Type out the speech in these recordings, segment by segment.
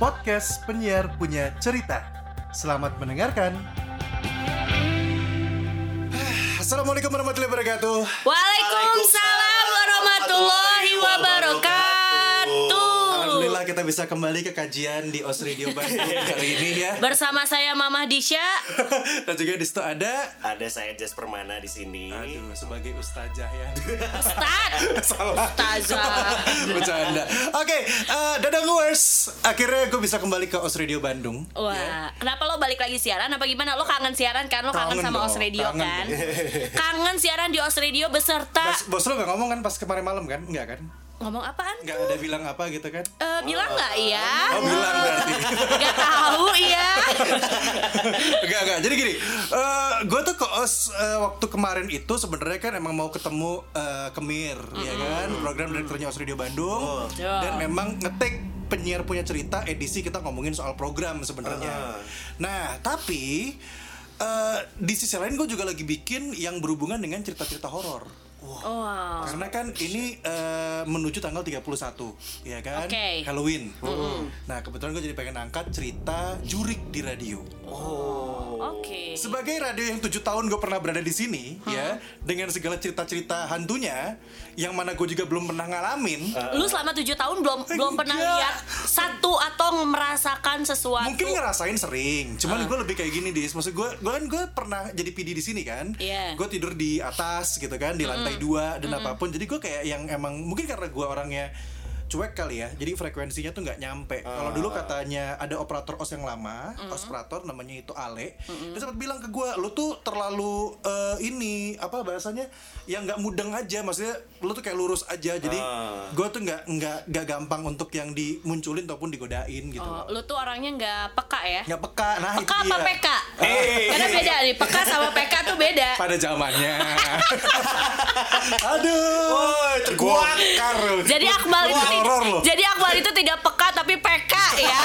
podcast penyiar punya cerita. Selamat mendengarkan. Assalamualaikum warahmatullahi wabarakatuh. Waalaikumsalam warahmatullahi wabarakatuh. Alhamdulillah kita bisa kembali ke kajian di Os Radio Bandung kali ini ya. Bersama saya Mamah Disha. Dan juga di situ ada Ada saya Jas Permana di sini. Aduh, sebagai ustazah ya. Ustad. Salah. Ustazah. Bercanda. Oke, eh, Dadang Wars. Akhirnya gue bisa kembali ke Os Radio Bandung. Wah, kenapa lo balik lagi siaran? Apa gimana? Lo kangen siaran kan? Lo kangen, Kangen sama dong, Os Radio kangen kan? kangen siaran di Os Radio beserta Bos, bos lo gak ngomong kan pas kemarin malam kan? Enggak kan? Ngomong apaan? Enggak ada bilang apa gitu kan? Eh, bilang nggak ya? Oh, bilang berarti. Gak tahu iya. Enggak, enggak. Jadi gini, eh gue tuh ke OS eh, waktu kemarin itu sebenarnya kan emang mau ketemu eh, Kemir, ya kan? Program direkturnya OS Radio Bandung. Ya. Dan memang ngetik penyiar punya cerita edisi kita ngomongin soal program sebenarnya. Nah, tapi eh, di sisi lain gue juga lagi bikin yang berhubungan dengan cerita-cerita horor. Wow. Karena kan ini eh, menuju tanggal 31 ya kan? Oke. Halloween. Nah, kebetulan gue jadi pengen angkat cerita jurik di radio. Oke. Sebagai radio yang tujuh tahun gue pernah berada di sini, ya, dengan segala cerita-cerita hantunya, yang mana gue juga belum pernah ngalamin. Lu selama tujuh tahun belum belum pernah Enggak. lihat satu atau merasakan sesuatu. Mungkin ngerasain sering, cuman gue lebih kayak gini dis. Maksud gue, gue kan gue pernah jadi PD di sini kan. Iya. Gue tidur di atas gitu kan, di lantai dua dan apa pun. Jadi gue kayak yang emang mungkin karena gue orangnya cuek kali ya, jadi frekuensinya tuh nggak nyampe. Kalau dulu katanya ada operator os yang lama, os operator namanya itu Ale, dia sempat bilang ke gue, lu tuh terlalu eh, ini apa bahasanya, yang nggak mudeng aja, maksudnya lu tuh kayak lurus aja. Jadi Ah. gue tuh nggak nggak nggak gampang untuk yang dimunculin ataupun digodain gitu. Oh, lu tuh orangnya nggak peka ya? Nggak peka, nah Peka itu apa dia. PK? Eh. Karena beda nih, peka sama PK tuh beda. Pada zamannya. Aduh. Woi, terguak. Bongkar lu. Jadi Akmal itu horor loh. jadi Akmal itu tidak peka tapi PK ya.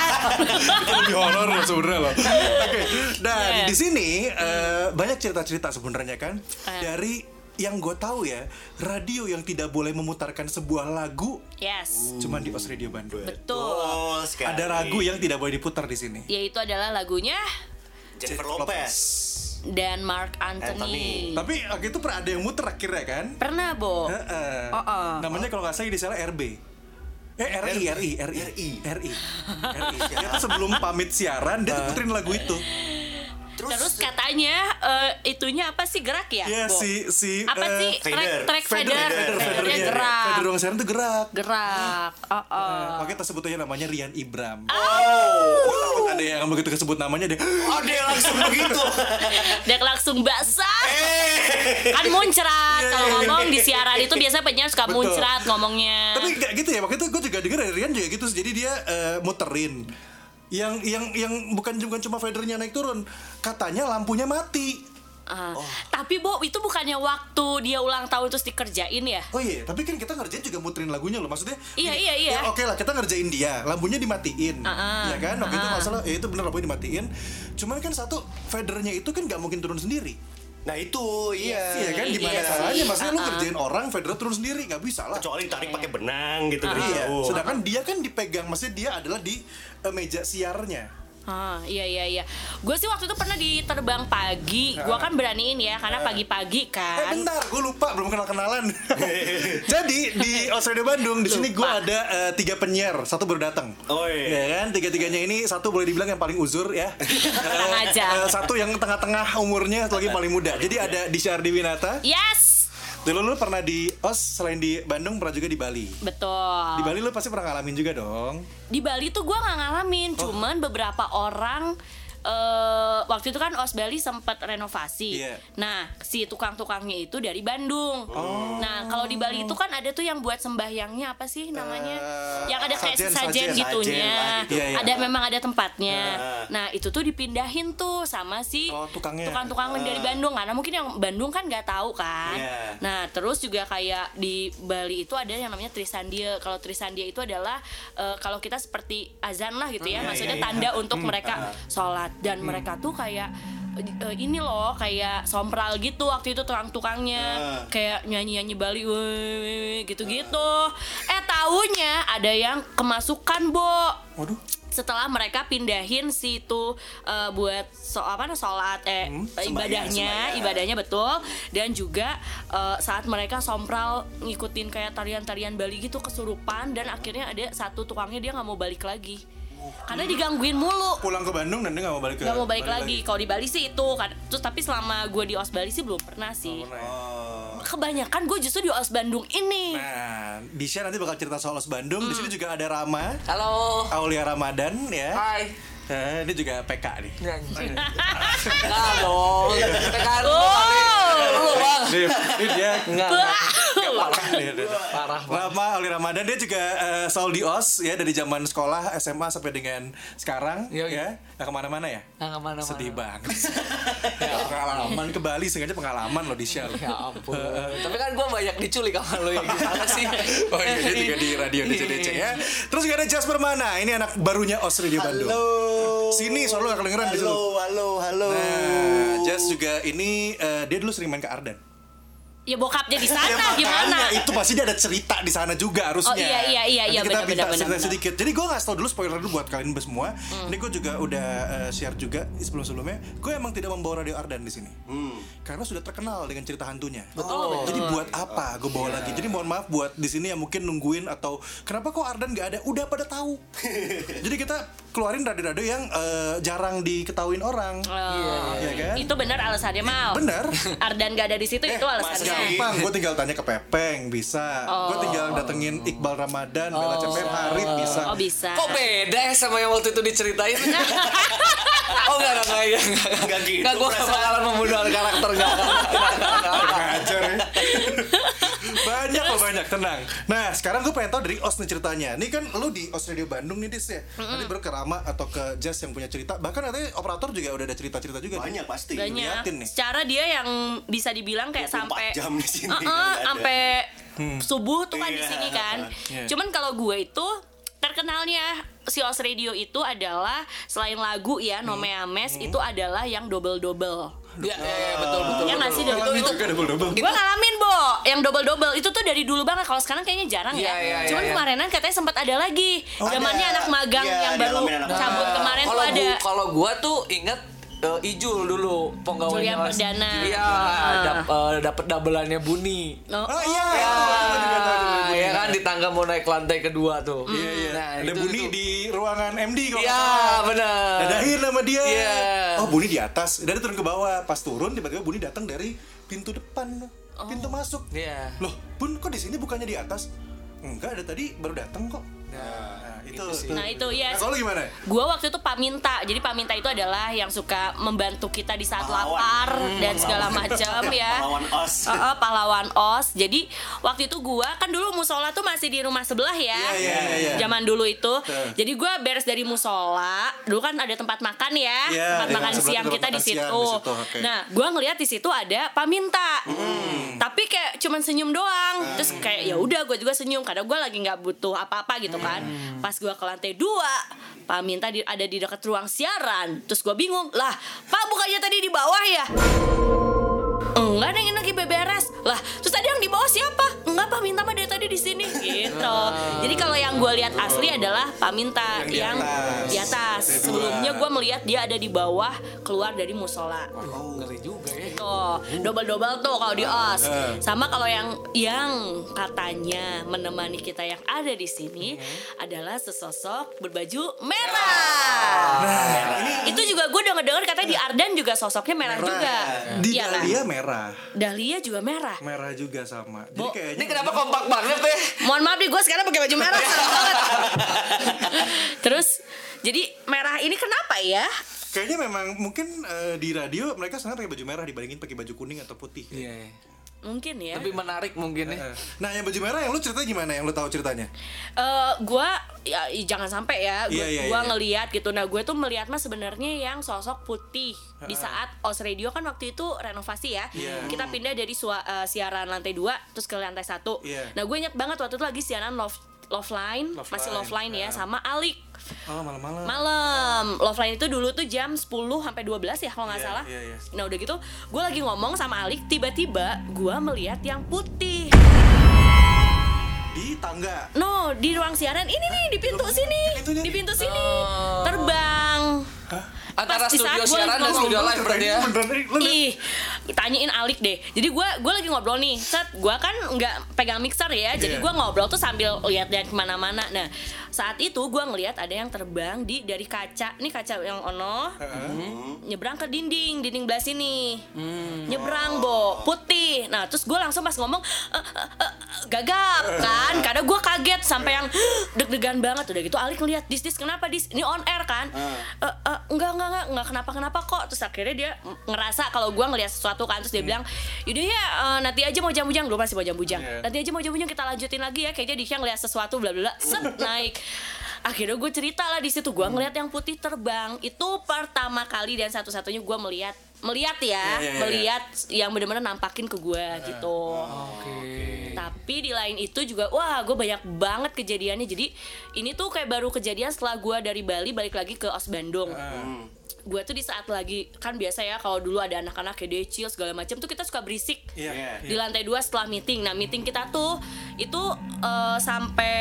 Lebih horor loh sebenarnya loh. Oke. Dan Iya. di sini eh, banyak cerita-cerita sebenarnya kan Eh. dari yang gue tahu ya radio yang tidak boleh memutarkan sebuah lagu Yes. cuman di Os Radio Bandung. Betul. Betul sekali. Ada ragu yang tidak boleh diputar di sini. Yaitu adalah lagunya Jennifer Lopez. dan Mark Anthony. Anthony. Tapi waktu itu pernah ada yang muter akhirnya kan? Pernah, Bo. Heeh. Oh, oh. Namanya kalau nggak salah di sana RB. Eh RI RI RI RI. RI. RI. Dia tuh sebelum pamit siaran dia tuh puterin lagu itu. Terus katanya eh, itunya apa sih gerak ya? Iya Bo? si si Apa eh, sih? fader. Track, track Fader, fader. fader, Fadernya fadernya. gerak. Fader ruang siaran tuh gerak. Gerak. Oh, oh. Oke, kita sebut aja namanya Rian Ibram. Oh. Takut ada yang begitu kesebut namanya deh. Oh, dia langsung begitu. Dia langsung basah. Eh. Kan muncrat. Iya, Kalau iya, iya. ngomong di siaran itu biasa penyiar suka Betul. muncrat ngomongnya. Tapi nggak gitu ya. Waktu itu gue juga denger Rian juga gitu. Jadi dia eh, muterin. Yang yang yang bukan bukan cuma fadernya naik turun. Katanya lampunya mati. Ah, Tapi Bo, itu bukannya waktu dia ulang tahun terus dikerjain ya? Oh iya, tapi kan kita ngerjain juga muterin lagunya loh. Maksudnya Iya, iya, iya. ya Oke lah, kita ngerjain dia, lampunya dimatiin. Ah, ya kan? Waktu itu ah. masalah, ya itu bener lampunya dimatiin. Cuman kan satu fadernya itu kan nggak mungkin turun sendiri. Nah, itu iya. Iya kan? Gimana Iya sih. caranya? Maksudnya lu Ah, ah. ngerjain orang, fadernya turun sendiri, nggak bisa lah. Kecuali tarik pakai benang gitu dari Iya, jauh. sedangkan dia kan dipegang, maksudnya dia adalah di eh, meja siarnya. Ah, iya iya iya. Gue sih waktu itu pernah di terbang pagi. Gue kan beraniin ya karena Eh pagi-pagi kan. bentar, gue lupa belum kenal kenalan. Jadi di Australia Bandung di sini gue ada eh, tiga penyiar, satu baru datang. Oh, iya. Ya kan, tiga tiganya ini satu boleh dibilang yang paling uzur ya. Tenang Eh, aja. eh, satu yang tengah-tengah umurnya, satu lagi paling muda. Jadi ada di Syardi Winata. Yes, Dulu lu pernah di OS selain di Bandung pernah juga di Bali. betul. Di Bali lu pasti pernah ngalamin juga dong. Di Bali tuh gue nggak ngalamin, Oh. cuman beberapa orang eh, waktu itu kan Os Bali sempat renovasi. Iya. Nah, si tukang-tukangnya itu dari Bandung. Oh. Nah, kalau di Bali itu kan ada tuh yang buat sembahyangnya apa sih namanya? Eh, yang ada kayak sajen, sesajen sajen. gitunya. Sajen lah gitu. Iya, iya. Ada memang ada tempatnya. Nah. Nah, itu tuh dipindahin tuh sama si Oh, tukangnya. tukang-tukang dari Bandung. Karena mungkin yang Bandung kan nggak tahu kan. Iya. Nah, terus juga kayak di Bali itu ada yang namanya Trisandia. Kalau Trisandia itu adalah eh, kalau kita seperti azan lah gitu ya, Iya, maksudnya iya, iya. tanda untuk mereka sholat dan mereka tuh kayak "Eh, ini loh kayak sompral gitu waktu itu tukang-tukangnya Ah. kayak nyanyi-nyanyi Bali gitu-gitu eh taunya ada yang kemasukan bo Waduh. setelah mereka pindahin situ eh, buat so apa nah, sholat eh ibadahnya sembahyang. ibadahnya betul dan juga eh, saat mereka sompral ngikutin kayak tarian-tarian Bali gitu kesurupan dan akhirnya ada satu tukangnya dia nggak mau balik lagi karena digangguin mulu Pulang ke Bandung dan dia nggak mau balik ke nggak mau balik lagi kalau di Bali sih itu kan terus tapi selama gue di os Bali sih belum pernah sih Oh. kebanyakan gue justru di os Bandung ini Nah, Disha nanti bakal cerita soal Os Bandung. Di sini juga ada Rama, Halo. Aulia Ramadan ya. Hai. Eh, ini juga PK nih. Enggak dong. Tekan oh lu, Bang. Ini, dia Enggak. parah nih. Parah. Rama Aulia Ramadan dia juga eh, selalu di OS ya dari zaman sekolah SMA sampai dengan sekarang Iya, iya. ya. Nggak ke mana-mana ya. Nggak ke mana-mana. Sedih banget. ya, pengalaman ke Bali sengaja pengalaman loh di Shell. Ya ampun. Tapi kan gue banyak diculik sama lu ya gimana sih? Oh iya, dia juga di radio DC-DC ya. Terus juga ada Jasper Mana, ini anak barunya OS Radio Bandung. Halo. Sini gak kedengeran di situ. Halo, halo, halo. Nah, Jas juga ini eh, dia dulu sering main ke Ardan. Ya bokapnya di Ya, sana makanya, gimana itu pasti dia ada cerita di sana juga harusnya. Oh, iya, iya, iya, iya, kita benar, minta benar, cerita benar. sedikit. Jadi gue nggak tahu dulu spoiler dulu buat kalian semua. Ini gue juga udah eh, share juga sebelum sebelumnya. Gue emang tidak membawa radio Ardan di sini. Karena sudah terkenal dengan cerita hantunya. Betul. Jadi buat apa gue bawa lagi? Jadi mohon maaf buat di sini yang mungkin nungguin atau kenapa kok Ardan nggak ada? Udah pada tahu. Jadi kita keluarin radio-radio yang eh, jarang diketahuin orang. Oh, Iya kan? itu benar alasannya mal Benar. Ardan gak ada di situ itu alasannya Gampang, gue tinggal tanya ke Pepeng bisa. Gue tinggal datengin Iqbal Ramadan, Bella CPM, Arif bisa. oh bisa Kok beda ya sama yang waktu itu diceritain? oh enggak, enggak, enggak, enggak. Enggak gitu, Enggak, gue gak bakalan membunuh karakter enggak. Ngajar ya. Banyak loh banyak, tenang. Nah sekarang gue pengen tahu dari Os nih ceritanya. Ini kan lu di Os Radio Bandung nih Dis ya. Nanti baru ke Rama atau ke Jazz yang punya cerita. Bahkan katanya operator juga udah ada cerita-cerita juga. nih. Banyak pasti. banyak Liatin nih. secara dia yang bisa dibilang kayak 24 sampai jam di sini, Uh-uh, nggak ada. sampai subuh tuh kan di Iya. sini kan Iya. cuman kalau gue itu terkenalnya si Os Radio itu adalah selain lagu ya Hmm. Nome Ames itu adalah yang double double Iya, iya, iya, betul, betul. Ya nggak sih, double- Itu. Gue ngalamin Bo Yang double-double Itu tuh dari dulu banget Kalau sekarang kayaknya jarang Iya, ya iya, iya, Cuman iya. kemarinan katanya sempat ada lagi Oh, Zamannya anak magang Iya, Yang baru cabut kemarin tuh ada kalau gua tuh inget eh, Ijul dulu penggawainya Julian Mas. Perdana. Iya, Ah. dap, eh, dapet doubleannya Buni. Oh, Oh iya, Ya, juga tahu dulu. ya kan di tangga mau naik lantai kedua tuh. Iya, iya. Nah, ada itu- Buni itu. di ruangan MD kalau nggak Iya, benar. Dadahin sama dia. Iya. Oh, Buni di atas. Dari turun ke bawah. Pas turun tiba-tiba Buni datang dari pintu depan. Pintu masuk. Iya. Loh, Bun kok di sini bukannya di atas? Enggak, ada tadi baru datang kok. Nah, itu. itu sih. Nah, itu, ya. Nah, kalau gimana? Gue waktu itu paminta, jadi paminta itu adalah yang suka membantu kita di saat Pahlawan. lapar Hmm, dan segala macam ya. Pahlawan OS. Heeh, pahlawan os. Jadi waktu itu gue kan dulu musola tuh masih di rumah sebelah ya. Iya, iya, iya, iya. Zaman dulu itu. Tuh. Jadi gue beres dari musola, dulu kan ada tempat makan ya, Iya, tempat iya, makan siang kita di situ. di situ, oke. Nah, gue ngeliat di situ ada paminta. Hmm. Tapi kayak cuman senyum doang. Terus kayak ya udah gue juga senyum karena gue lagi nggak butuh apa-apa gitu kan. Hmm. Pas gue ke lantai dua, paminta di, ada di dekat ruang siaran. Terus gue bingung, lah Pak bukannya tadi di bawah ya? Enggak ada yang lagi beberes lah. Terus tadi yang di bawah siapa? Enggak Pak Minta mah dari tadi di sini gitu. Jadi kalau yang gue lihat asli adalah Pak Minta Yang di yang atas. di atas. Lantai dua. Sebelumnya gue melihat dia ada di bawah keluar dari musola. Ngeri juga ya. Tuh, double-double tuh kalau di OS. Eh. Sama kalau yang yang katanya menemani kita yang ada di sini adalah sesosok berbaju merah. Nah, Itu juga gue denger dengar katanya di Ardan juga sosoknya merah, juga. Di kan? Dahlia merah. Dahlia juga merah. Merah juga sama. Jadi Bo, kayaknya Ini kenapa kompak banget ya? Mohon maaf nih gue sekarang pakai baju merah. Terus jadi merah ini kenapa ya? Kayaknya memang mungkin eh, di radio mereka senang pakai baju merah dibandingin pakai baju kuning atau putih. Iya. Mungkin ya. Lebih menarik mungkin ya. Nah, yang baju merah yang lu cerita gimana? Yang lu tahu ceritanya? eh gue ya i- jangan sampai ya gue Iya, iya, gua iya. ngeliat gitu nah gue tuh melihat mah sebenarnya yang sosok putih di saat os radio kan waktu itu renovasi ya Iya. kita pindah dari sua- eh, siaran lantai 2 terus ke lantai satu Iya. nah gue inget banget waktu itu lagi siaran love Love Line, Love masih Line, Love Line ya, ya. sama Alik. Oh, malam-malam. Malam. Love Line itu dulu tuh jam 10 sampai 12 ya kalau nggak Iya, salah. iya, iya. Nah, udah gitu gue lagi ngomong sama Alik, tiba-tiba gue melihat yang putih. Di tangga. No, di ruang siaran ini nih di pintu sini. pintunya Di nih. pintu sini. Oh. Terbang. Antara Pas studio gua siaran dan ngomong, studio live berarti ya. Ih, tanyain Alik deh. Jadi gue gue lagi ngobrol nih. Set, gue kan nggak pegang mixer ya. Jadi Iya. gue ngobrol tuh sambil lihat-lihat ke mana-mana. Nah, saat itu gue ngelihat ada yang terbang di dari kaca. Ini kaca yang ono. Nyebrang ke dinding, dinding belah sini. Nyebrang, Bo. Putih. Nah, terus gue langsung pas ngomong "Eh, eh, eh, gagap kan. Karena gue kaget sampai yang deg-degan banget. Udah gitu Alik ngeliat dis dis kenapa dis? Ini on air kan? "Eh, eh, enggak enggak enggak. Enggak kenapa kenapa kok. Terus akhirnya dia ngerasa kalau gue ngeliat sesuatu kan? Terus dia bilang yaudah ya eh, nanti aja mau jam bujang gue masih mau jam bujang Iya. nanti aja mau jam bujang kita lanjutin lagi ya. Kayaknya dia ngeliat sesuatu bla bla bla. Set naik akhirnya gue cerita lah di situ. Gue ngeliat yang putih terbang. Itu pertama kali dan satu-satunya gue melihat melihat ya Iya, iya, iya. melihat yang bener-bener nampakin ke gue gitu. Tapi di lain itu juga wah gue banyak banget kejadiannya. Jadi ini tuh kayak baru kejadian setelah gue dari Bali balik lagi ke Os Bandung gue tuh di saat lagi kan biasa ya kalau dulu ada anak-anak kayak decil segala macam tuh kita suka berisik. Iya. Iya. di lantai dua setelah meeting. Nah meeting kita tuh itu eh, sampai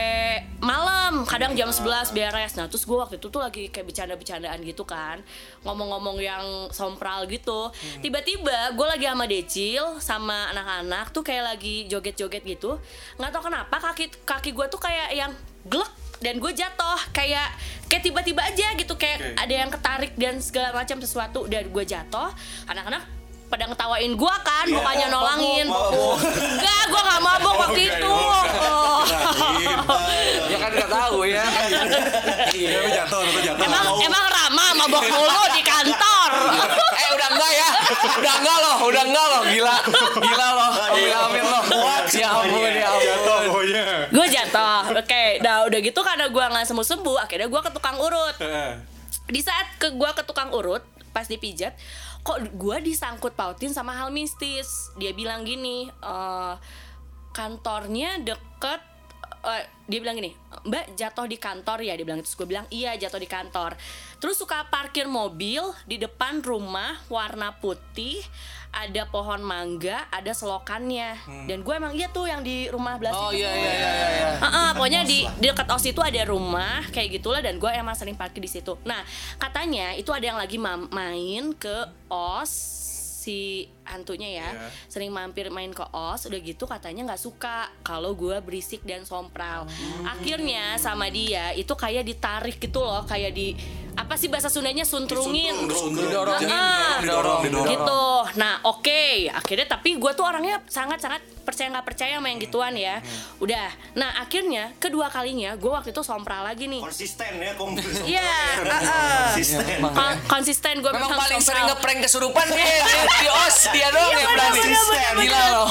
malam. Kadang jam 11 beres. Nah terus gue waktu itu tuh lagi kayak bercanda-bercandaan gitu kan. Ngomong-ngomong yang sompral gitu. Tiba-tiba gue lagi sama Decil sama anak-anak tuh kayak lagi joget-joget gitu. Nggak tahu kenapa kaki kaki gue tuh kayak yang glek dan gue jatuh kayak kayak tiba-tiba aja gitu kayak Oke. ada yang ketarik dan segala macam sesuatu dan gue jatuh anak-anak pada ngetawain gue kan bukannya nolongin mabuk, mabuk. enggak gue nggak mabok waktu itu. Oh. Ya kan nggak tahu ya. Iya, jatuh, jatuh. emang emang Rama mabok mulu di kantor eh udah enggak ya? Udah enggak loh, udah enggak loh. Gila. Gila loh. Amin amin loh. Ya ampun, ya Jatuh ampun. pokoknya. gue jatuh oke nah udah gitu karena gue nggak sembuh sembuh akhirnya gue ke tukang urut Heeh. di saat ke gue ke tukang urut pas dipijat kok gue disangkut pautin sama hal mistis dia bilang gini eh kantornya deket eh, dia bilang gini mbak jatuh di kantor ya dia bilang terus gue bilang iya jatuh di kantor terus suka parkir mobil di depan rumah warna putih ada pohon mangga ada selokannya dan gue emang iya tuh yang di rumah belas Oh itu iya tuh. iya iya iya. Heeh, pokoknya di, di dekat OS itu ada rumah kayak gitulah dan gue emang sering parkir di situ. Nah, katanya itu ada yang lagi ma- main ke OS si hantunya ya. Iya. Sering mampir main ke OS udah gitu katanya nggak suka kalau gue berisik dan sompral. Akhirnya sama dia itu kayak ditarik gitu loh, kayak di apa sih bahasa Sundanya suntrungin. Didorongin, Ah, didorong, didorong. gitu nah oke akhirnya tapi gue tuh orangnya sangat sangat percaya nggak percaya sama yang gituan ya udah nah akhirnya kedua kalinya gue waktu itu sompral lagi nih Konsisten ya. Iya. Konsisten. Kon- konsisten gue Memang paling sering ngeprank kesurupan dia di os dia doang Iya, yang berani. Gila loh.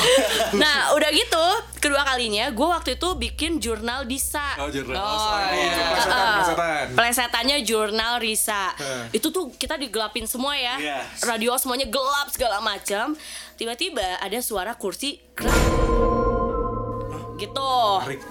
nah udah gitu kedua kalinya gue waktu itu bikin jurnal Disa Oh, jurnal. Oh, Oh, iya. plesetan, plesetan. Plesetannya jurnal Risa. Itu tuh kita digelapin semua ya. Iya. Radio semuanya gelap segala macam. Tiba-tiba ada suara kursi gerak. gitu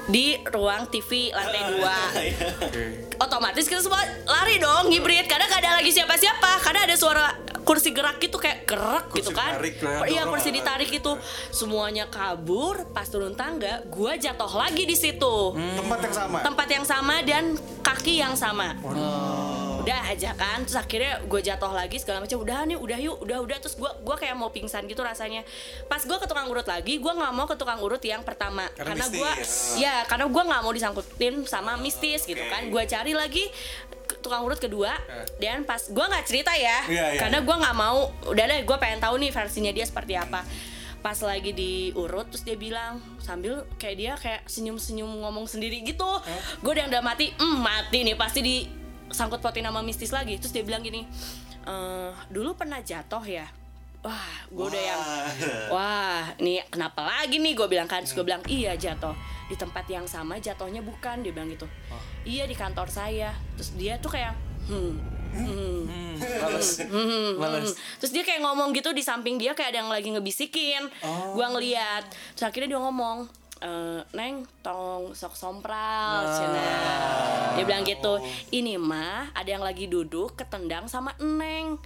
di ruang TV lantai dua Oke. otomatis kita semua lari dong hibrid karena gak ada lagi siapa-siapa karena ada suara kursi gerak gitu kayak gerak Kursi gitu kan lah, iya kursi ditarik itu. Semuanya kabur pas turun tangga gua jatuh lagi di situ. Tempat yang sama. tempat yang sama dan kaki yang sama udah aja kan. Terus akhirnya gue jatuh lagi segala macam. Udah nih udah yuk udah udah. Terus gue gua kayak mau pingsan gitu rasanya. Pas gue ke tukang urut lagi gue nggak mau ke tukang urut yang pertama. Karena karena gue ya karena gue nggak mau disangkutin sama mistis gitu kan. gue cari lagi tukang urut kedua. Dan pas gue nggak cerita ya Iya, iya. karena gue nggak mau. Udah deh gue pengen tahu nih versinya dia seperti apa. Pas lagi diurut terus dia bilang sambil kayak dia kayak senyum-senyum ngomong sendiri gitu. Gue udah udah mati hmm mati nih pasti di sangkut pautin sama mistis lagi. Terus dia bilang gini "Eh, dulu pernah jatuh ya? Wah gue udah yang wah. Ini kenapa lagi nih? Gue bilang kan. Terus gue bilang iya jatuh di tempat yang sama jatuhnya bukan. Dia bilang gitu. Iya di kantor saya. Terus dia tuh kayak hmm hmm, Males. hmm, Males. hmm." terus dia kayak ngomong gitu di samping dia kayak ada yang lagi ngebisikin. Gua ngeliat. Terus akhirnya dia ngomong "Eh, neng tong sok sompral cenah." dia bilang gitu. Ini mah ada yang lagi duduk ketendang sama neng.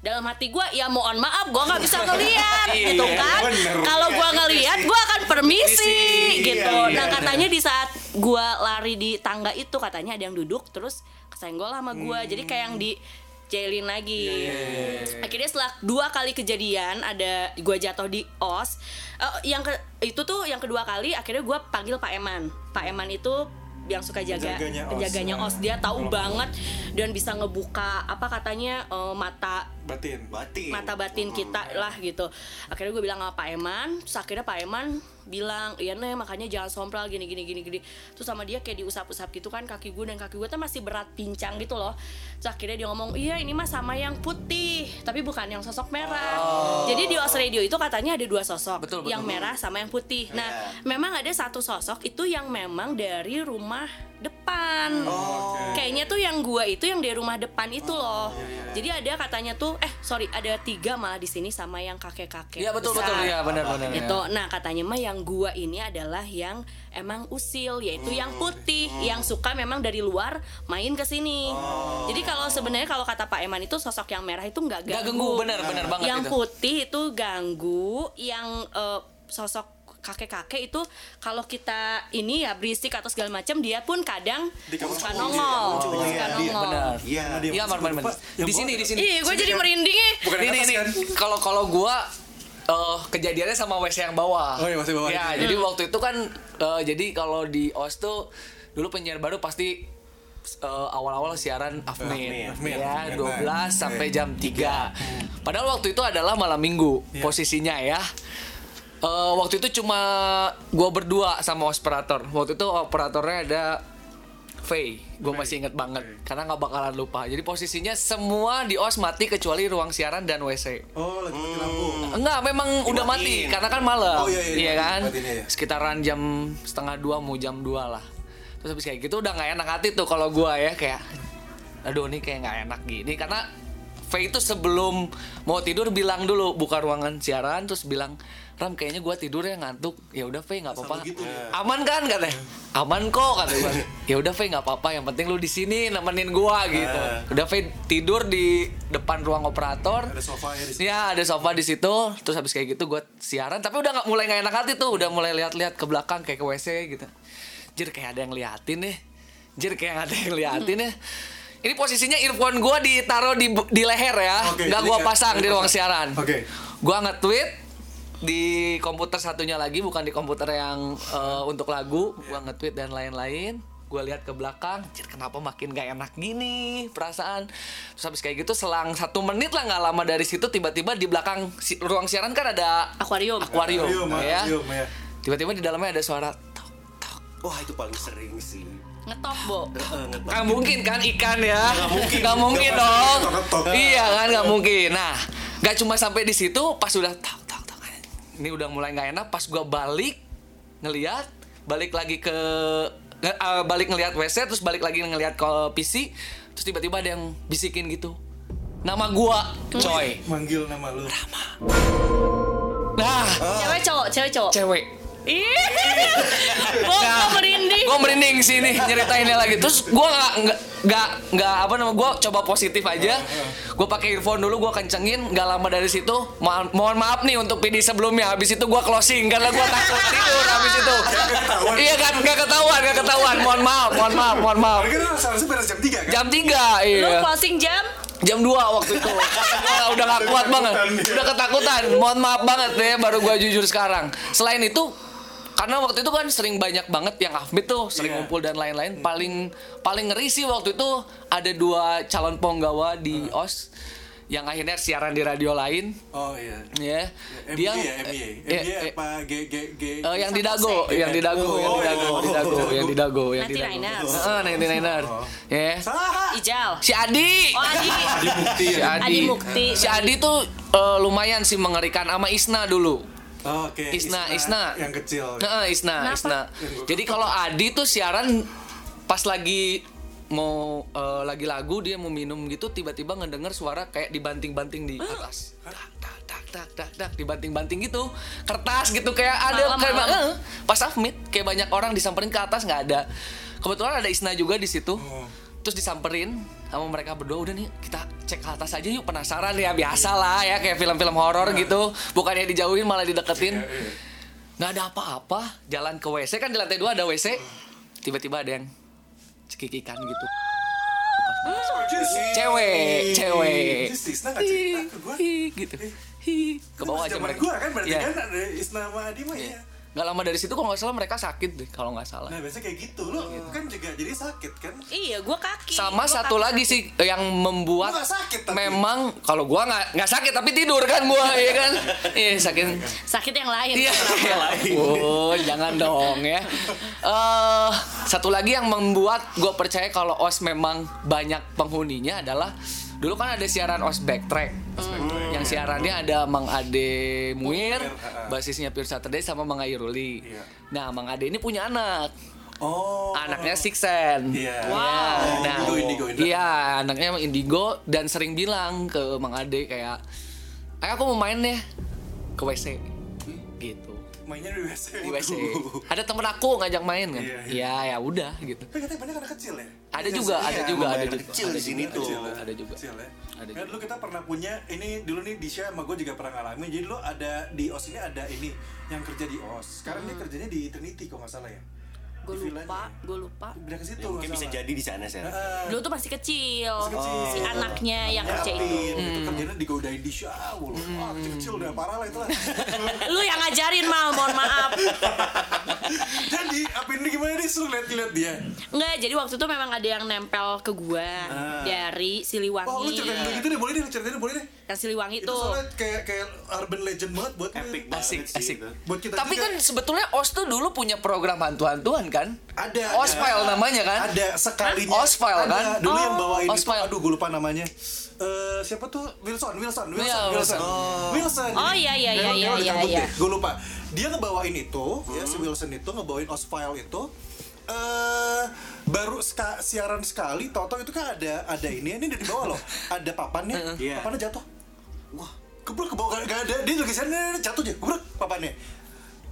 Dalam hati gue ya mohon maaf gue nggak bisa ngeliat. Gitu kan? kalau gue ngeliat gue akan permisi gitu. Iya, nah iya. katanya di saat gue lari di tangga itu katanya ada yang duduk terus kesenggol sama gue jadi kayak yang di jailin lagi. Akhirnya setelah dua kali kejadian ada gue jatuh di os. Eh, yang ke, itu tuh yang kedua kali akhirnya gue panggil Pak Eman. Pak Eman itu yang suka jaga Penjaganya os. penjaganya os. Dia tahu banget dan bisa ngebuka apa katanya eh, mata batin. Batin. mata batin kita lah gitu. Akhirnya gue bilang sama Pak Eman terus akhirnya Pak Eman bilang iya nih makanya jangan sompral gini gini gini gini. Terus sama dia kayak diusap-usap gitu kan kaki gue dan kaki gue tuh masih berat pincang gitu loh. Terus akhirnya dia ngomong iya ini mah sama yang putih tapi bukan yang sosok merah. Jadi di Os Radio itu katanya ada dua sosok Betul, betul. yang merah sama yang putih. Nah memang ada satu sosok itu yang memang dari rumah depan kayaknya tuh yang gua itu yang dari rumah depan itu loh jadi ada katanya tuh eh sorry ada tiga malah di sini sama yang kakek-kakek Iya betul besar. betul ya benar benar. ya. Nah katanya mah yang gua ini adalah yang emang usil yaitu yang putih yang suka memang dari luar main ke sini. Jadi kalau sebenarnya kalau kata Pak Eman itu sosok yang merah itu nggak ganggu. ganggu, benar, benar banget Yang itu. putih itu ganggu, yang eh, sosok kakek-kakek itu kalau kita ini ya berisik atau segala macam dia pun kadang suka nongol, suka nongol. Benar. Iya. Iya, masuk man, man, man. Pak, yang Di sini, di sini. Ih, gue jadi merinding nih. kan Kalau kalau gua eh kejadiannya sama WC yang bawah. Oh iya, WC bawah Ya, jadi waktu itu kan eh, jadi kalau di OS tuh dulu penyiar baru pasti eh, awal-awal siaran Afmin, Afmin. ya Afmin. 12 sampai jam 3. Padahal waktu itu adalah malam minggu Iya. posisinya ya. Eh, waktu itu cuma gua berdua sama operator. Waktu itu operatornya ada Faye, gue masih inget banget karena nggak bakalan lupa. Jadi posisinya semua di os mati kecuali ruang siaran dan WC. oh lagi mati lampu Enggak, memang udah mati Dimatiin. karena kan malam. Oh, iya, iya, iya, kan? dimatiin, iya. Sekitaran jam setengah dua mau jam dua lah. Terus habis kayak gitu udah nggak enak hati tuh kalau gua ya kayak aduh ini kayak nggak enak gini karena Faye itu sebelum mau tidur bilang dulu buka ruangan siaran terus bilang Ram kayaknya gua tidur ya ngantuk. Ya udah Faye nggak apa-apa. Begitu ya. aman kan katanya? Aman kok katanya ya udah Faye nggak apa-apa. Yang penting lu di sini nemenin gua gitu. Udah Faye tidur di depan ruang operator. Ada sofa ya di sini Ya ada sofa di situ, terus habis kayak gitu gue siaran, tapi udah nggak mulai nggak enak hati tuh, udah mulai lihat-lihat ke belakang kayak ke WC gitu. Jir kayak ada yang liatin nih, jir kayak ada yang liatin ya. Ini posisinya earphone gue ditaruh di di leher ya, Oke, nggak gue pasang di ruang pasang. siaran. Oke. Gue nge-tweet di komputer satunya lagi, bukan di komputer yang eh, untuk lagu. Gue nge-tweet dan lain-lain. Gue lihat ke belakang, Jir, kenapa makin gak enak gini perasaan. Terus habis kayak gitu selang satu menit lah nggak lama dari situ tiba-tiba di belakang si- ruang siaran kan ada Akuarium. akuarium, Akuarium, ya. akuarium, ya. Tiba-tiba di dalamnya ada suara tok tok. Wah itu paling sering sih. Ngetop, Bo. Heeh, ngetok. Nggak mungkin kan ikan ya? Nggak mungkin. Nggak mungkin dong. Iya kan nggak mungkin. Nah, nggak cuma sampai di situ pas udah tok tok tok. Ini udah mulai nggak enak pas gua balik ngeliat balik lagi ke nge- eh, balik ngeliat WC terus balik lagi ngeliat ke PC terus tiba-tiba ada yang bisikin gitu. Nama gua, coy. manggil nama lu Nah, Cewek cowok, cewek cowok. cewek. Ih. Bo, Nah, merinding. Gue merinding sini nyeritainnya lagi. Terus gue nggak nggak nggak apa namanya gue coba positif aja. Gue pakai earphone dulu gue kencengin. Nggak lama dari situ. Mohon, mohon maaf nih untuk PD sebelumnya. Habis itu gue closing karena gue takut tidur. Habis itu. Iya kan nggak ketahuan nggak ketahuan. Mohon maaf mohon maaf mohon maaf. Kan seharusnya beres jam 3 kan? Jam 3 Lu iya. closing jam? Jam 2 waktu itu. Udah, udah gak kuat banget. Udah ketakutan. Mohon maaf banget ya baru gue jujur sekarang. Selain itu karena waktu itu kan sering banyak banget yang Afmit tuh sering Iya. ngumpul dan lain-lain paling paling ngeri sih waktu itu ada dua calon penggawa di OS yang akhirnya siaran di radio lain Oh iya ya MY dia ya, MY eh, MY eh, apa G, G, G eh, yang di dago yang di dago yang di dago Oh, di dago oh, yang di dago yang di Nanti dago. Heeh, Nanti Niners ya Ijal. si Adi Oh, Adi. Di bukti si ya Adi. Adi Mukti. Si Adi tuh eh, lumayan sih mengerikan sama Isna dulu. Oh, Oke Isna, Isna. Yang kecil Heeh, Isna, Kenapa? Isna. Jadi kalau Adi tuh siaran pas lagi mau eh, lagi lagu dia mau minum gitu tiba-tiba ngedenger suara kayak dibanting-banting di atas. Tak, tak, tak, dak dak dak dibanting-banting gitu kertas gitu kayak ada Malam, kayak malam. eh, pas submit kayak banyak orang disamperin ke atas nggak ada kebetulan ada Isna juga di situ terus disamperin sama mereka berdua udah nih kita cek ke atas aja yuk penasaran ya biasa lah ya kayak film-film horor gitu. Bukannya dijauhin malah dideketin. Nggak ada apa-apa jalan ke WC kan di lantai dua ada WC tiba-tiba ada yang cekikikan gitu. Cewek cewek. Gitu. Ke bawah aja mereka. kan berarti Iya. kan ada Isna mah ya nggak lama dari situ kalau nggak salah mereka sakit deh kalau nggak salah Nah biasanya kayak gitu lo kan juga jadi sakit kan Iya, gue kaki. sama Gua satu kaki lagi sakit. sih yang membuat nggak sakit tapi. memang kalau gua nggak nggak sakit tapi tidur kan gua ya kan iya sakit Sakit yang lain. Iya, oh jangan dong ya. Eh satu lagi yang membuat gue percaya kalau os memang banyak penghuninya adalah dulu kan ada siaran os backtrack. Yang siarannya ada Mang Ade Muir, basisnya Pure Saturday sama Mang Airuli. Iya. Nah, Mang Ade ini punya anak. Oh Anaknya Sixen. Iya. Wow. Nah, Indigo, Indigo, Indigo. Iya, anaknya emang Indigo dan sering bilang ke Mang Ade kayak, "Ayo aku mau main deh ke WC." Gitu. Mainnya di WC Di WC. Ada temen aku ngajak main kan? Iya, Iya, ya udah gitu. Tapi katanya banyak anak kecil ya Ada juga, ada juga, ada lumayan juga. kecil ada di sini juga, tuh. Ya. Ada juga. Kecil ya. Ada kan juga. dulu kita pernah punya ini dulu nih Disha sama gue juga pernah ngalamin jadi lo ada di OS ini ada ini yang kerja di OS sekarang dia kerjanya di Trinity kalau nggak salah ya Gue lupa, gue lupa. Pindah ke situ Ya, mungkin bisa jadi di sana sih. Dulu tuh masih kecil. Masih kecil. Si anaknya yang kerja itu. Yapin, itu kerjanya digodain di show Wah kecil-kecil udah parah lah itu lah Lu yang ngajarin mal, mohon maaf. Jadi Apin ini gimana nih Lu liat-liat dia Enggak, jadi waktu itu memang ada yang nempel ke gua Ah. dari Siliwangi. Wah lu ceritain gitu deh boleh deh ceritain deh boleh deh Yang Siliwangi Itu tuh. soalnya kayak kayak urban legend banget buat Epic banget Asik, sih asik. Buat kita Tapi juga. kan sebetulnya OS tuh dulu punya program hantu-hantuan kan? ada Osfile ada. namanya kan? ada sekalinya Osfile ada. kan? dulu yang Oh. bawain itu Osfile. aduh gue lupa namanya Eh siapa tuh Wilson Wilson Wilson Iya, Wilson Wilson. Wilson Oh, iya, iya, iya, iya, iya, iya. gue lupa dia ngebawain itu ya si Wilson itu ngebawain Osfile itu eh baru ska- siaran sekali toto itu kan ada ada ini ini dari bawah loh ada papannya Iya. papannya jatuh wah kebruk ke bawah gak ada. Dia lagi siaran jatuh aja kebruk papannya.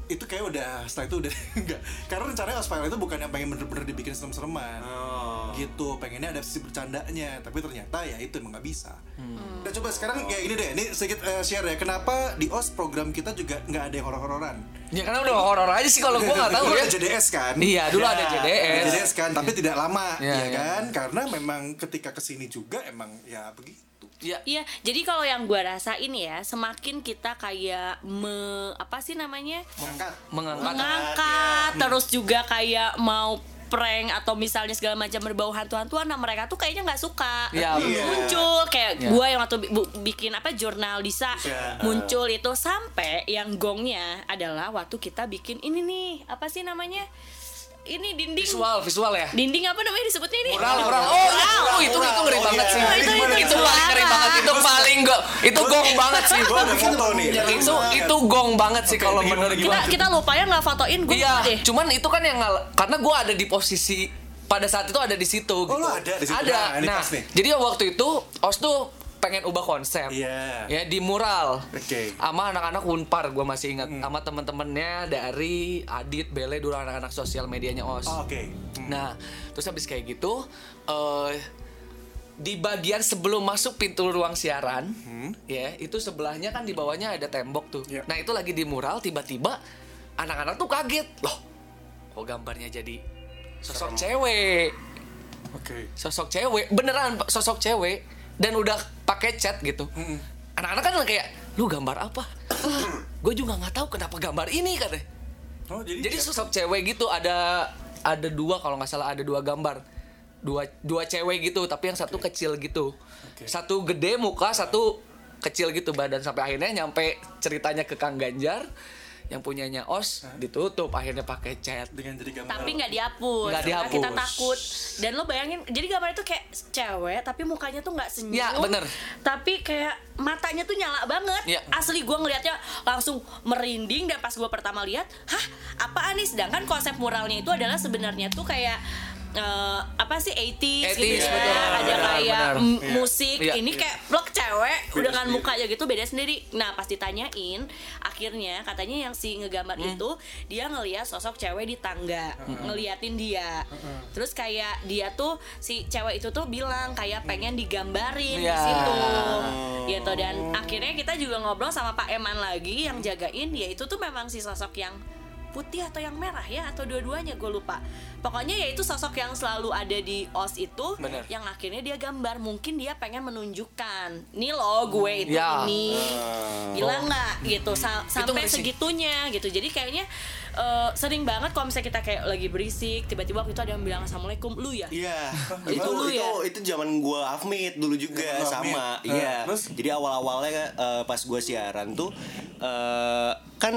Itu kayak udah setelah itu udah enggak karena rencananya Osfile itu bukan yang pengen bener-bener dibikin serem-sereman. Oh. gitu pengennya ada sisi bercandanya. Tapi ternyata ya itu emang nggak bisa. Hmm. dan coba sekarang ya ini deh ini sedikit eh, share ya. Kenapa di os program kita juga nggak ada yang horor-hororan? Ya karena udah horor aja sih kalau gua nggak tahu ya. ada JDS kan? Iya, dulu Ya, ada JDS. JDS kan tapi tidak lama Iya, ya iya. kan? Karena memang ketika ke sini juga emang ya begitu Ya, Iya, jadi kalau yang gua rasain ya, semakin kita kayak me apa sih namanya? mengangkat mengangkat mengangkat terus juga kayak mau prank atau misalnya segala macam berbau hantu-hantuan nah mereka tuh kayaknya nggak suka Iya, Iya. muncul kayak Iya. gua yang waktu bikin apa jurnal Disa Iya. muncul itu sampai yang gongnya adalah waktu kita bikin ini nih apa sih namanya ini dinding visual, visual ya. dinding apa namanya disebutnya ini Mural, mural. Oh, Mural. oh, itu itu ngeri Oh, banget iya. sih. Itu- itu- itu itu paling ngeri banget. Itu paling go, itu gong banget sih. Nih. Itu itu gong banget sih kalau menurut kita gua. kita lupa ya nggak fotoin gue Iya, cuman itu kan yang karena gua ada di posisi pada saat itu ada di situ gitu. lu ada di situ? Ada. Nah, Nah, nih. jadi waktu itu OS tuh pengen ubah konsep. Iya. Ya di mural. Oke. Sama anak-anak Unpar gua masih ingat sama temen-temennya dari Adit, Bele dulu anak-anak sosial medianya OS. Oh, oke Hmm. Nah, terus habis kayak gitu, eh di bagian sebelum masuk pintu ruang siaran, ya itu sebelahnya kan di bawahnya ada tembok tuh. Iya. Nah itu lagi di mural, tiba-tiba anak-anak tuh kaget, loh, kok gambarnya jadi sosok cewek, oke sosok cewek, beneran sosok cewek, dan udah pakai cat gitu. Anak-anak kan kayak, lu gambar apa? Gue juga nggak tahu kenapa gambar ini katanya. oh jadi Jadi sosok cewek gitu ada ada dua kalau nggak salah ada dua gambar. Dua dua cewek gitu, tapi yang satu kecil gitu. Oke. Satu gede muka, satu kecil gitu badan sampai akhirnya nyampe ceritanya ke Kang Ganjar yang punyanya OS ditutup akhirnya pakai cat. dengan jadi gambar tapi nggak dihapus Nggak Karena kita dihapus. takut dan lo bayangin jadi gambar itu kayak cewek tapi mukanya tuh nggak senyum Ya, bener. tapi kayak matanya tuh nyala banget Ya. asli gue ngelihatnya langsung merinding dan pas gue pertama lihat hah apaan nih sedangkan konsep muralnya itu adalah sebenarnya tuh kayak eh, apa sih 80s, 80s, gitu ya. betul. Ada Benar, kayak benar. m- musik. Iya. Ini kayak vlog cewek dengan mukanya gitu beda sendiri. Nah, pas ditanyain, akhirnya katanya yang si ngegambar Hmm. itu dia ngeliat sosok cewek di tangga, ngeliatin dia. Terus kayak dia tuh si cewek itu tuh bilang kayak pengen digambarin di Iya. situ. Gitu dan akhirnya kita juga ngobrol sama Pak Eman lagi yang jagain ya itu tuh memang si sosok yang putih atau yang merah ya atau dua-duanya gue lupa. Pokoknya ya itu sosok yang selalu ada di os itu Bener. yang akhirnya dia gambar. Mungkin dia pengen menunjukkan nih loh gue itu Ya. ini. Gila nggak gitu. Sa- sampai segitunya gitu. Jadi kayaknya eh, sering banget kalau misalnya kita kayak lagi berisik tiba-tiba waktu itu ada yang bilang assalamualaikum lu ya? Iya, Itu itu lu itu ya? itu zaman gua Afmit dulu juga sama. Iya. Nah, terus? Jadi awal-awalnya eh, pas gua siaran tuh eh, kan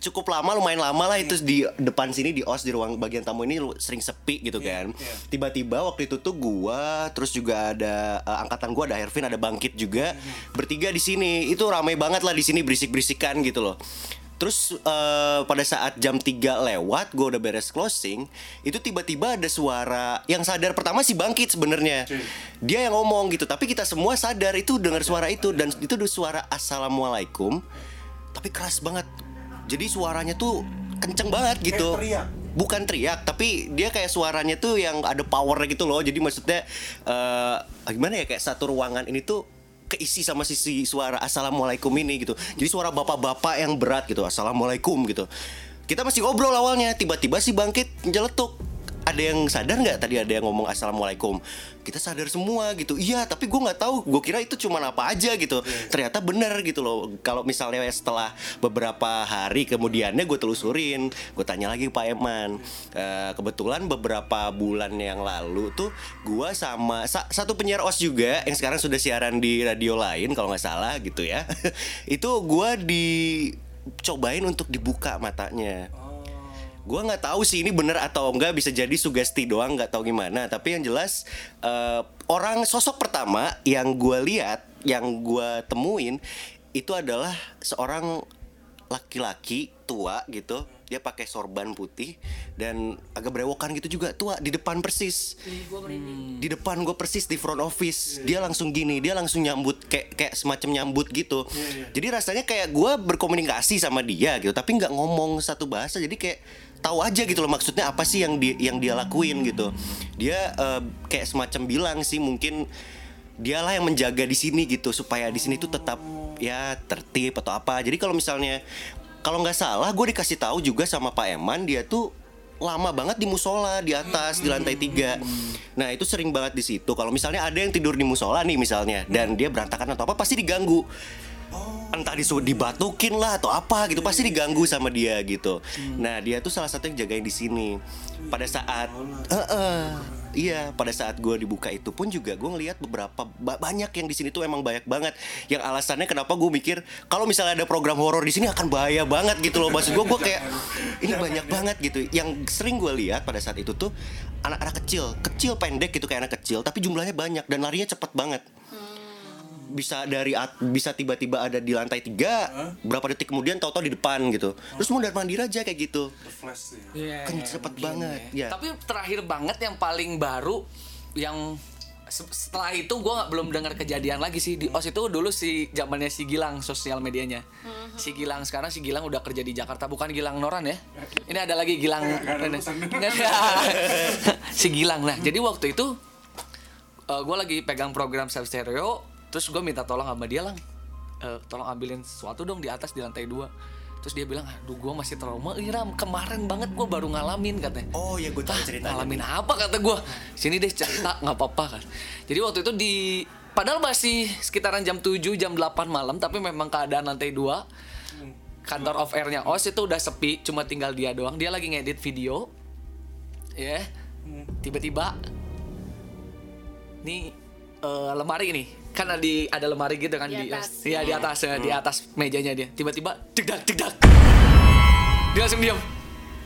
cukup lama lumayan lama lah itu di depan sini di os di ruang bagian tamu ini sering sepi gitu kan. iya. Tiba-tiba waktu itu tuh gua terus juga ada eh, angkatan gua ada Hervin ada Bangkit juga bertiga di sini. Itu ramai banget lah di sini berisik-berisikan gitu loh. Terus eh, pada saat jam 3 lewat, gue udah beres closing, itu tiba-tiba ada suara yang sadar pertama si bangkit sebenarnya. Dia yang ngomong gitu, tapi kita semua sadar itu dengar suara itu dan itu suara assalamualaikum, tapi keras banget. Jadi suaranya tuh kenceng banget gitu. Kayak teriak. Bukan teriak, tapi dia kayak suaranya tuh yang ada power gitu loh. Jadi maksudnya eh gimana ya kayak satu ruangan ini tuh keisi sama sisi suara assalamualaikum ini gitu. Jadi suara bapak-bapak yang berat gitu, assalamualaikum gitu. Kita masih ngobrol awalnya, tiba-tiba si bangkit nyeletuk. Ada yang sadar nggak tadi ada yang ngomong assalamualaikum? Kita sadar semua gitu. Iya, tapi gue nggak tahu. Gue kira itu cuma apa aja gitu. Ternyata bener gitu loh. Kalau misalnya setelah beberapa hari kemudiannya gue telusurin, gue tanya lagi ke Pak Eman. Eh, kebetulan beberapa bulan yang lalu tuh gue sama sa- satu penyiar os juga yang sekarang sudah siaran di radio lain kalau nggak salah gitu ya. itu gue dicobain untuk dibuka matanya. Gua nggak tahu sih ini bener atau enggak bisa jadi sugesti doang nggak tahu gimana. Tapi yang jelas eh, orang sosok pertama yang gua lihat yang gua temuin itu adalah seorang laki-laki tua gitu. Dia pakai sorban putih dan agak berewokan gitu juga tua di depan persis. Di depan gue persis di front office. Dia langsung gini dia langsung nyambut kayak kayak semacam nyambut gitu. Jadi rasanya kayak gue berkomunikasi sama dia gitu tapi nggak ngomong satu bahasa. Jadi kayak tahu aja gitu loh maksudnya apa sih yang dia yang dia lakuin gitu. Dia eh, kayak semacam bilang sih mungkin dialah yang menjaga di sini gitu supaya di sini tuh tetap ya tertib atau apa. Jadi kalau misalnya kalau nggak salah gue dikasih tahu juga sama Pak Eman dia tuh lama banget di musola di atas di lantai tiga. Nah itu sering banget di situ. Kalau misalnya ada yang tidur di musola nih misalnya dan dia berantakan atau apa pasti diganggu entah disuruh dibatukin lah atau apa gitu pasti diganggu sama dia gitu nah dia tuh salah satu yang jagain di sini pada saat Heeh. Iya, pada saat gue dibuka itu pun juga gue ngelihat beberapa ba- banyak yang di sini tuh emang banyak banget. Yang alasannya kenapa gue mikir kalau misalnya ada program horor di sini akan bahaya banget gitu loh. Maksud gue gue kayak ini banyak banget gitu. Yang sering gue lihat pada saat itu tuh anak-anak kecil, kecil pendek gitu kayak anak kecil, tapi jumlahnya banyak dan larinya cepet banget. Bisa dari at- bisa tiba-tiba ada di lantai tiga, berapa detik kemudian tahu-tahu di depan gitu. Terus mondar mandir aja kayak gitu. Flash sih. Iya, Kan cepet banget. Ya. Tapi terakhir banget yang paling baru yang se- setelah itu gue nggak belum dengar kejadian lagi sih di os itu dulu si zamannya si Gilang sosial medianya si Gilang sekarang si Gilang udah kerja di Jakarta bukan Gilang Noran ya ini ada lagi Gilang Nggak ada. si Gilang nah jadi waktu itu gue lagi pegang program self stereo terus gue minta tolong sama dia lang Eh, tolong ambilin sesuatu dong di atas di lantai dua. Terus dia bilang aduh gue masih trauma Ih, Ram kemarin banget gue baru ngalamin katanya. Oh ya gue tahu "Hah, ceritanya. ngalamin apa? kata gue sini deh cerita nggak apa-apa kan. Jadi waktu itu di padahal masih sekitaran jam 7 jam 8 malam tapi memang keadaan lantai dua kantor off airnya os itu udah sepi cuma tinggal dia doang. Dia lagi ngedit video ya. Tiba-tiba nih eh, lemari nih kan ada di ada lemari gitu kan Di di atas. iya di atas ya, di atas mejanya dia tiba-tiba degdak degdak dia langsung diam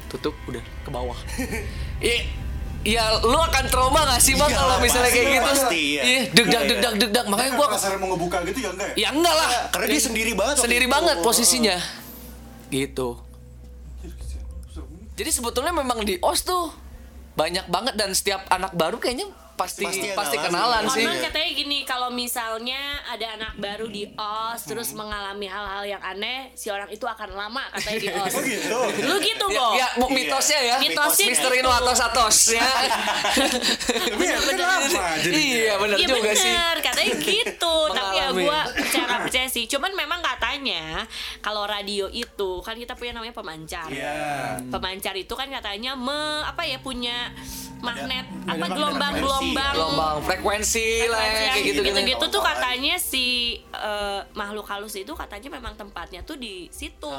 tutup udah ke bawah Iya, Iya, lu akan trauma gak sih bang Iya, kalau misalnya pasti, kayak gitu? pasti, iya. Iya, degdak, Iya, degdak, degdak. Makanya Gua kasar mau ngebuka gitu ya enggak ya? ya enggak lah. Karena dia sendiri banget Sendiri itu. banget posisinya. Gitu. Jadi sebetulnya memang di OS tuh banyak banget dan setiap anak baru kayaknya pasti Pasti pasti, kenalan. kenalan sih Konon katanya gini, kalau misalnya ada anak baru di OS terus mengalami hal-hal yang aneh, si orang itu akan lama katanya di OS. Oh gitu. Lu gitu, Ya, Bo. ya, mu- mitosnya ya. Mitosnya Misteri gitu. no atos atos ya. Tapi ya kan lama jadi. iya benar Iya juga sih. bener, katanya gitu. Tapi ya gue percaya percaya sih. Cuman memang katanya kalau radio itu kan kita punya namanya pemancar. Iya. Pemancar itu kan katanya me apa ya punya magnet Ada apa gelombang-gelombang Gelombang frekuensi lah ya, kayak gitu gitu. gitu tuh katanya si eh, makhluk halus itu katanya memang tempatnya tuh di situ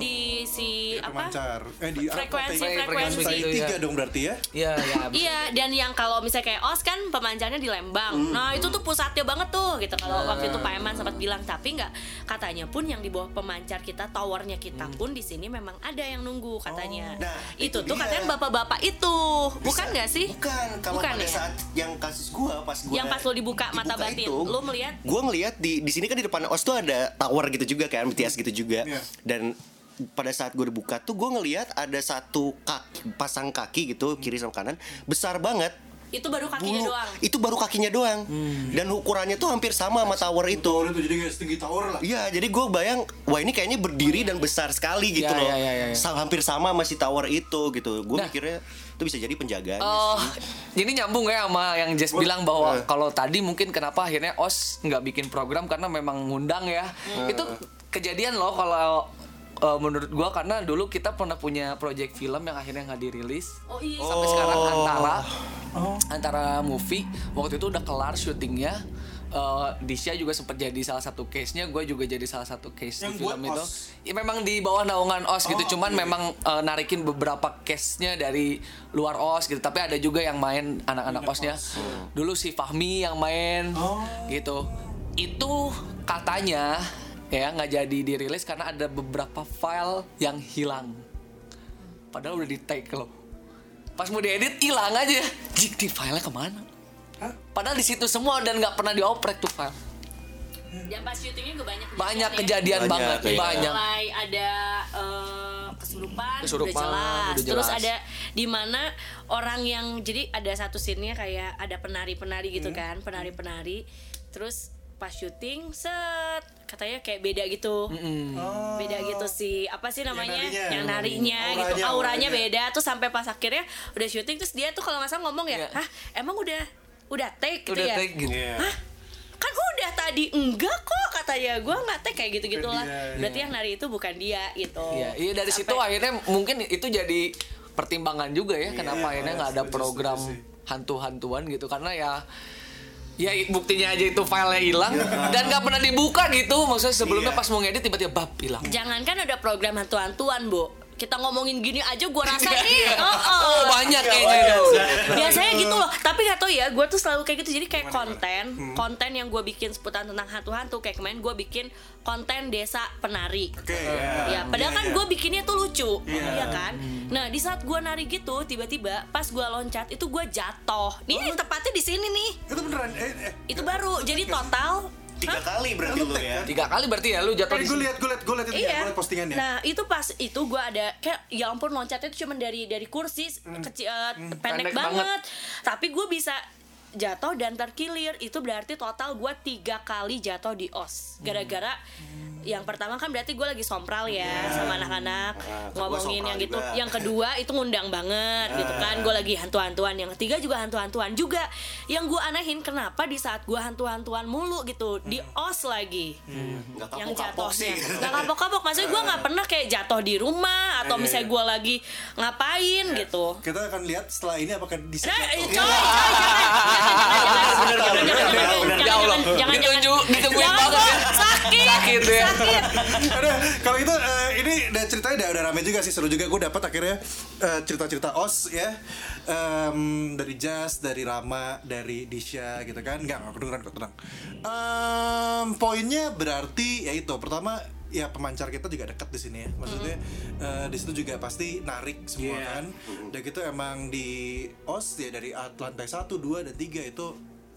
di si Di apa pemancar. Eh di frekuensi frekuensi Tai gitu, tiga ya. dong berarti ya. Iya, iya. Iya, dan yang kalau misalnya kayak OS kan pemancarnya di Lembang. Hmm. Nah, itu tuh pusatnya banget tuh gitu. Kalau waktu itu Pak Eman sempat bilang, tapi nggak katanya pun yang di bawah pemancar kita, towernya kita pun di sini memang ada yang nunggu katanya. Oh, nah, itu, itu tuh katanya bapak-bapak itu. Bukan nggak sih? Bukan. Kalau Bukan pada ya? Saat yang kasus gua pas gua Yang pas lo dibuka mata batin, lo melihat? Gua ngelihat di di sini kan di depan OS tuh ada tower gitu juga kan, BTS gitu juga. Iya. Dan pada saat gue dibuka tuh gue ngelihat ada satu kaki, pasang kaki gitu kiri sama kanan besar banget Itu baru kakinya bulu doang. itu baru kakinya doang dan ukurannya tuh hampir sama sama tower itu Tower itu jadi kayak setinggi tower lah. Iya, jadi gue bayang, wah ini kayaknya berdiri dan besar sekali gitu Ya, loh, ya, ya, ya, ya. Hampir sama sama si tower itu gitu. Gue Nah. mikirnya itu bisa jadi penjaganya. Oh, sih. ini nyambung ya sama yang Jess bilang bahwa Eh. kalau tadi mungkin kenapa akhirnya OS nggak bikin program karena memang ngundang ya. Itu kejadian loh kalau eh, menurut gua karena dulu kita pernah punya project film yang akhirnya nggak dirilis. Oh iya. Sampai sekarang antara antara movie waktu itu udah kelar syutingnya. Eh, Disha juga sempat jadi salah satu case-nya, gue juga jadi salah satu case Yang di film itu. OS? Ya memang di bawah naungan OS gitu, Oh, cuman oke. memang eh, narikin beberapa case-nya dari luar OS gitu. Tapi ada juga yang main anak-anak OS-nya. Dulu si Fahmi yang main Oh. gitu. Itu katanya ya nggak jadi dirilis karena ada beberapa file yang hilang. Padahal udah di take loh. Pas mau diedit hilang aja. Jik di filenya ke mana? Hah? Padahal di situ semua dan nggak pernah dioprek tuh file. Dan pas syutingnya gue banyak Banyak ya. kejadian Banyak, banget, iya. banyak. mulai ada eh, kesurupan, Kesurupan, udah jelas. udah Terus jelas. ada di mana orang yang jadi ada satu scene-nya kayak ada penari-penari Hmm. gitu kan, penari-penari. Terus pas syuting set katanya kayak beda gitu. Oh. Beda gitu sih. Apa sih namanya? narinya. Yang narinya gitu. Auranya, Auranya, auranya. beda tuh sampai pas akhirnya udah syuting terus dia tuh kalau nggak salah ngomong ya, Iya. "Hah, emang udah udah take gitu Udah ya?" take gitu. Iya. Hah? Kan udah tadi enggak kok katanya gue nggak teh kayak gitu gitulah. Bukan dia, Berarti yang nari itu bukan dia gitu. Iya, iya dari situ Sampai- akhirnya mungkin itu jadi pertimbangan juga ya kenapa akhirnya nggak ada setuju, program hantu-hantuan gitu karena ya ya buktinya aja itu filenya hilang dan nggak pernah dibuka gitu maksudnya sebelumnya Iya. pas mau ngedit tiba-tiba bab hilang Jangankan ada program hantu-hantuan, Bu. Kita ngomongin gini aja gue rasa Iya, nih. iya. oh, oh. oh banyak kayaknya itu Biasanya gitu loh. Tapi gak tau ya, gue tuh selalu kayak gitu. Jadi kayak konten, Hmm. konten yang gue bikin seputar tentang hantu-hantu. Kayak kemarin gue bikin konten desa penari. Oke, ya. Ya, padahal Iya, kan iya. gue bikinnya tuh lucu, Iya. iya kan? Nah, di saat gue nari gitu, tiba-tiba pas gue loncat itu gue jatuh. Nih tepatnya di sini nih. Itu beneran eh, eh. Itu baru. Jadi total Tiga kali berarti lu ya. tiga kali berarti ya lu jatuh Eh, di gue lihat, gue lihat, gue lihat itu ya, Iya. gue postingannya. Nah itu pas itu gue ada kayak ya ampun loncatnya itu cuma dari dari kursi kecil eh, pendek, Pendek banget. banget. Tapi gue bisa jatuh dan terkilir itu berarti total gue tiga kali jatuh di os gara-gara yang pertama kan berarti gue lagi sompral ya sama anak-anak Ah, kan ngomongin yang gitu. juga. yang kedua itu ngundang banget gitu kan gue lagi hantu-hantuan. Yang ketiga juga hantu-hantuan. Juga yang gue anehin kenapa di saat gue hantu-hantuan mulu gitu di os lagi. Nggak yang jatuhnya. sih. nggak kapok-kapok. Maksudnya gue nggak pernah kayak jatuh di rumah atau Iya, misalnya iya. gue lagi ngapain gitu. Kita akan lihat setelah ini apakah di Nah, eh, coy, coy, jangan, jangan, jangan, jangan, jangan, jangan, Ya jangan, jangan, ditunjuk- jangan, ditungguin jangan, banget Bo. ya. Sakit. Aduh, kalau itu eh, ini udah ceritanya udah, udah rame juga sih seru juga. Gue dapat akhirnya eh, cerita-cerita os ya. Em, dari Jas, dari Rama, dari Disha gitu kan. Nggak nggak kedengeran kok tenang. Em, poinnya berarti ya itu. Pertama ya pemancar kita juga dekat di sini ya. Maksudnya eh, di situ juga pasti narik semua kan. Dan gitu emang di os ya dari lantai 1, 2 dan 3 itu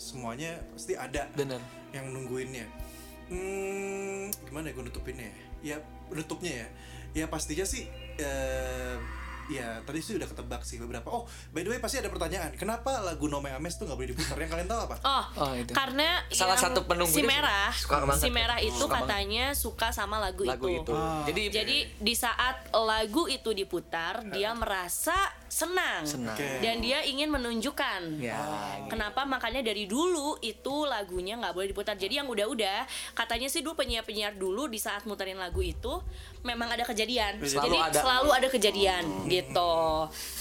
semuanya pasti ada Bener. yang nungguinnya hmm, gimana ya gue nutupinnya ya? Ya nutupnya ya. Ya pastinya sih eh, ya tadi sih udah ketebak sih beberapa. Oh, by the way pasti ada pertanyaan. Kenapa lagu No Me Ames tuh nggak boleh diputar? Yang kalian tahu apa? Oh, Oh, itu. karena Salah satu penunggu si merah, suka banget. si merah itu Suka banget. katanya suka sama lagu, lagu itu. Ah. Jadi Jadi di saat lagu itu diputar, dia merasa senang, Senang. Oke. dan dia ingin menunjukkan. ya. Kenapa makanya dari dulu itu lagunya nggak boleh diputar. Jadi yang udah-udah katanya sih dulu penyiar-penyiar dulu di saat muterin lagu itu memang ada kejadian. Selalu Jadi ada. selalu ada kejadian gitu.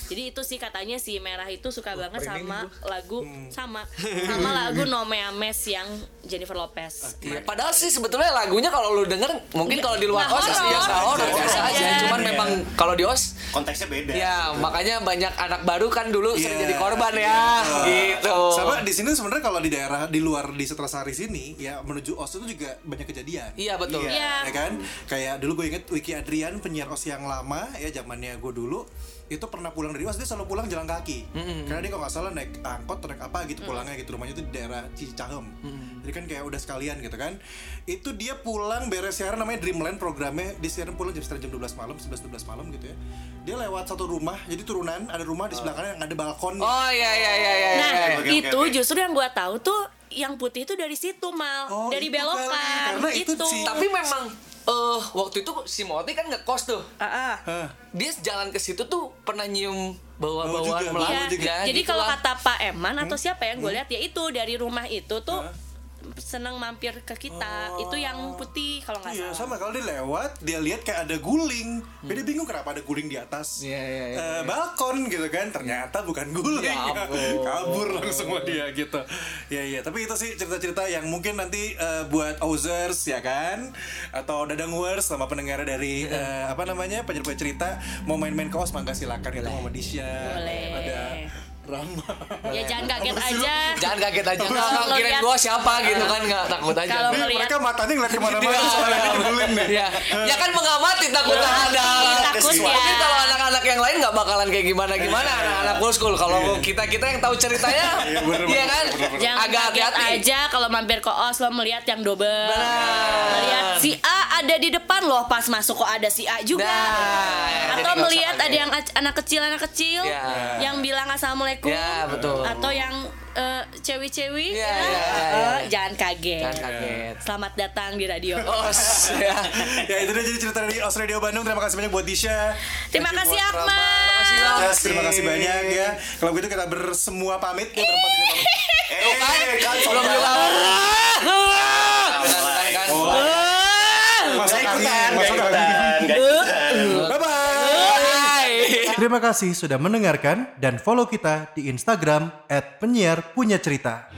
Jadi itu sih katanya si Merah itu suka banget sama lagu sama sama lagu No Me Ames yang Jennifer Lopez. Iya, padahal sih sebetulnya lagunya kalau lu denger mungkin kalau di luar Nggak os ya biasa horor Biasa aja. aja. Cuman memang kalau di os Konteksnya beda. ya makanya banyak anak baru kan dulu sering Iya. jadi korban ya gitu. Sama di sini sebenarnya kalau di daerah di luar di Setrasari sini ya menuju OS itu juga banyak kejadian. Iya, betul. Iya. Ya kan? Kayak dulu gue inget Wiki Adrian penyiar OS yang lama ya zamannya gue dulu itu pernah pulang dari OS dia selalu pulang jalan kaki. Karena dia kalau nggak salah naik angkot atau naik apa gitu pulangnya gitu rumahnya itu di daerah Cicahem. Jadi kan kayak udah sekalian gitu kan. Itu dia pulang beres siaran namanya Dreamland programnya di siaran pulang jam setengah jam 12 malam 11 12 malam gitu ya. Dia lewat satu rumah jadi turunan ada rumah di sebelah kanan yang ada balkon. Oh iya iya iya iya. Nah, iya. oke, oke, itu oke. justru yang gua tahu tuh yang putih itu dari situ mal, Oh, dari itu belokan. Karena itu sih- Tapi memang eh waktu itu si Moti kan ngekos tuh. Hah. Dia jalan ke situ tuh pernah nyium bau melati. Iya, juga. Ya, jadi gitu kalau kata Pak Eman atau siapa yang gue lihat ya itu dari rumah itu tuh Hah? Seneng mampir ke kita. Itu yang putih kalau nggak Iya salah. sama kalau dia lewat dia lihat kayak ada guling. Dia bingung kenapa ada guling di atas Hmm. Iya, iya, iya, eh, balkon gitu kan. Ternyata bukan guling. Ya. Kabur langsung sama dia gitu. Ya iya, tapi itu sih cerita-cerita yang mungkin nanti eh, buat Ozers ya kan atau Dadang Wars sama pendengar dari eh, apa namanya penyedia cerita mau main-main ke OS mangga silakan itu sama Disha. Boleh. Ada Rama. Ya jangan kaget aja. Jangan kaget aja Kalau nggak nggak kirain ngeliat- gua siapa gitu kan nggak takut aja. Kalau mereka matanya ngeliat ke mana-mana Iya, soalnya iya, guling nih. Iya. Ya kan mengamati takut ada. takut ya. Kalau anak-anak yang lain nggak bakalan kayak gimana gimana anak-anak school. Kalau kita kita yang tahu ceritanya, Iya, iya kan? Agak kaget hati-hati. aja kalau mampir ke OS lo melihat yang double. Melihat si A ada di depan loh pas masuk kok ada si A juga. Nah, Atau melihat ada yang anak kecil anak kecil Ya. yang bilang assalamualaikum. Ya, betul. Atau yang eh, cewek-cewek. Ya, ya. ya, ya, Eh, ya. jangan kaget. Jangan kaget. Selamat datang di radio. Os, ya. ya itu dia jadi cerita dari Os Radio Bandung terima kasih banyak buat Disha Terima Thank kasih Ahmad. Rama. kasih. Yes, terima kasih banyak ya kalau gitu kita bersemua pamit ya berempat ini pamit Eh, kan Belum juga. Kan, Oh. masuk Gak angin ikutan, gak masuk ikutan, angin gak ikutan. bye bye. Terima kasih sudah mendengarkan dan follow kita di Instagram @penyiar punya cerita.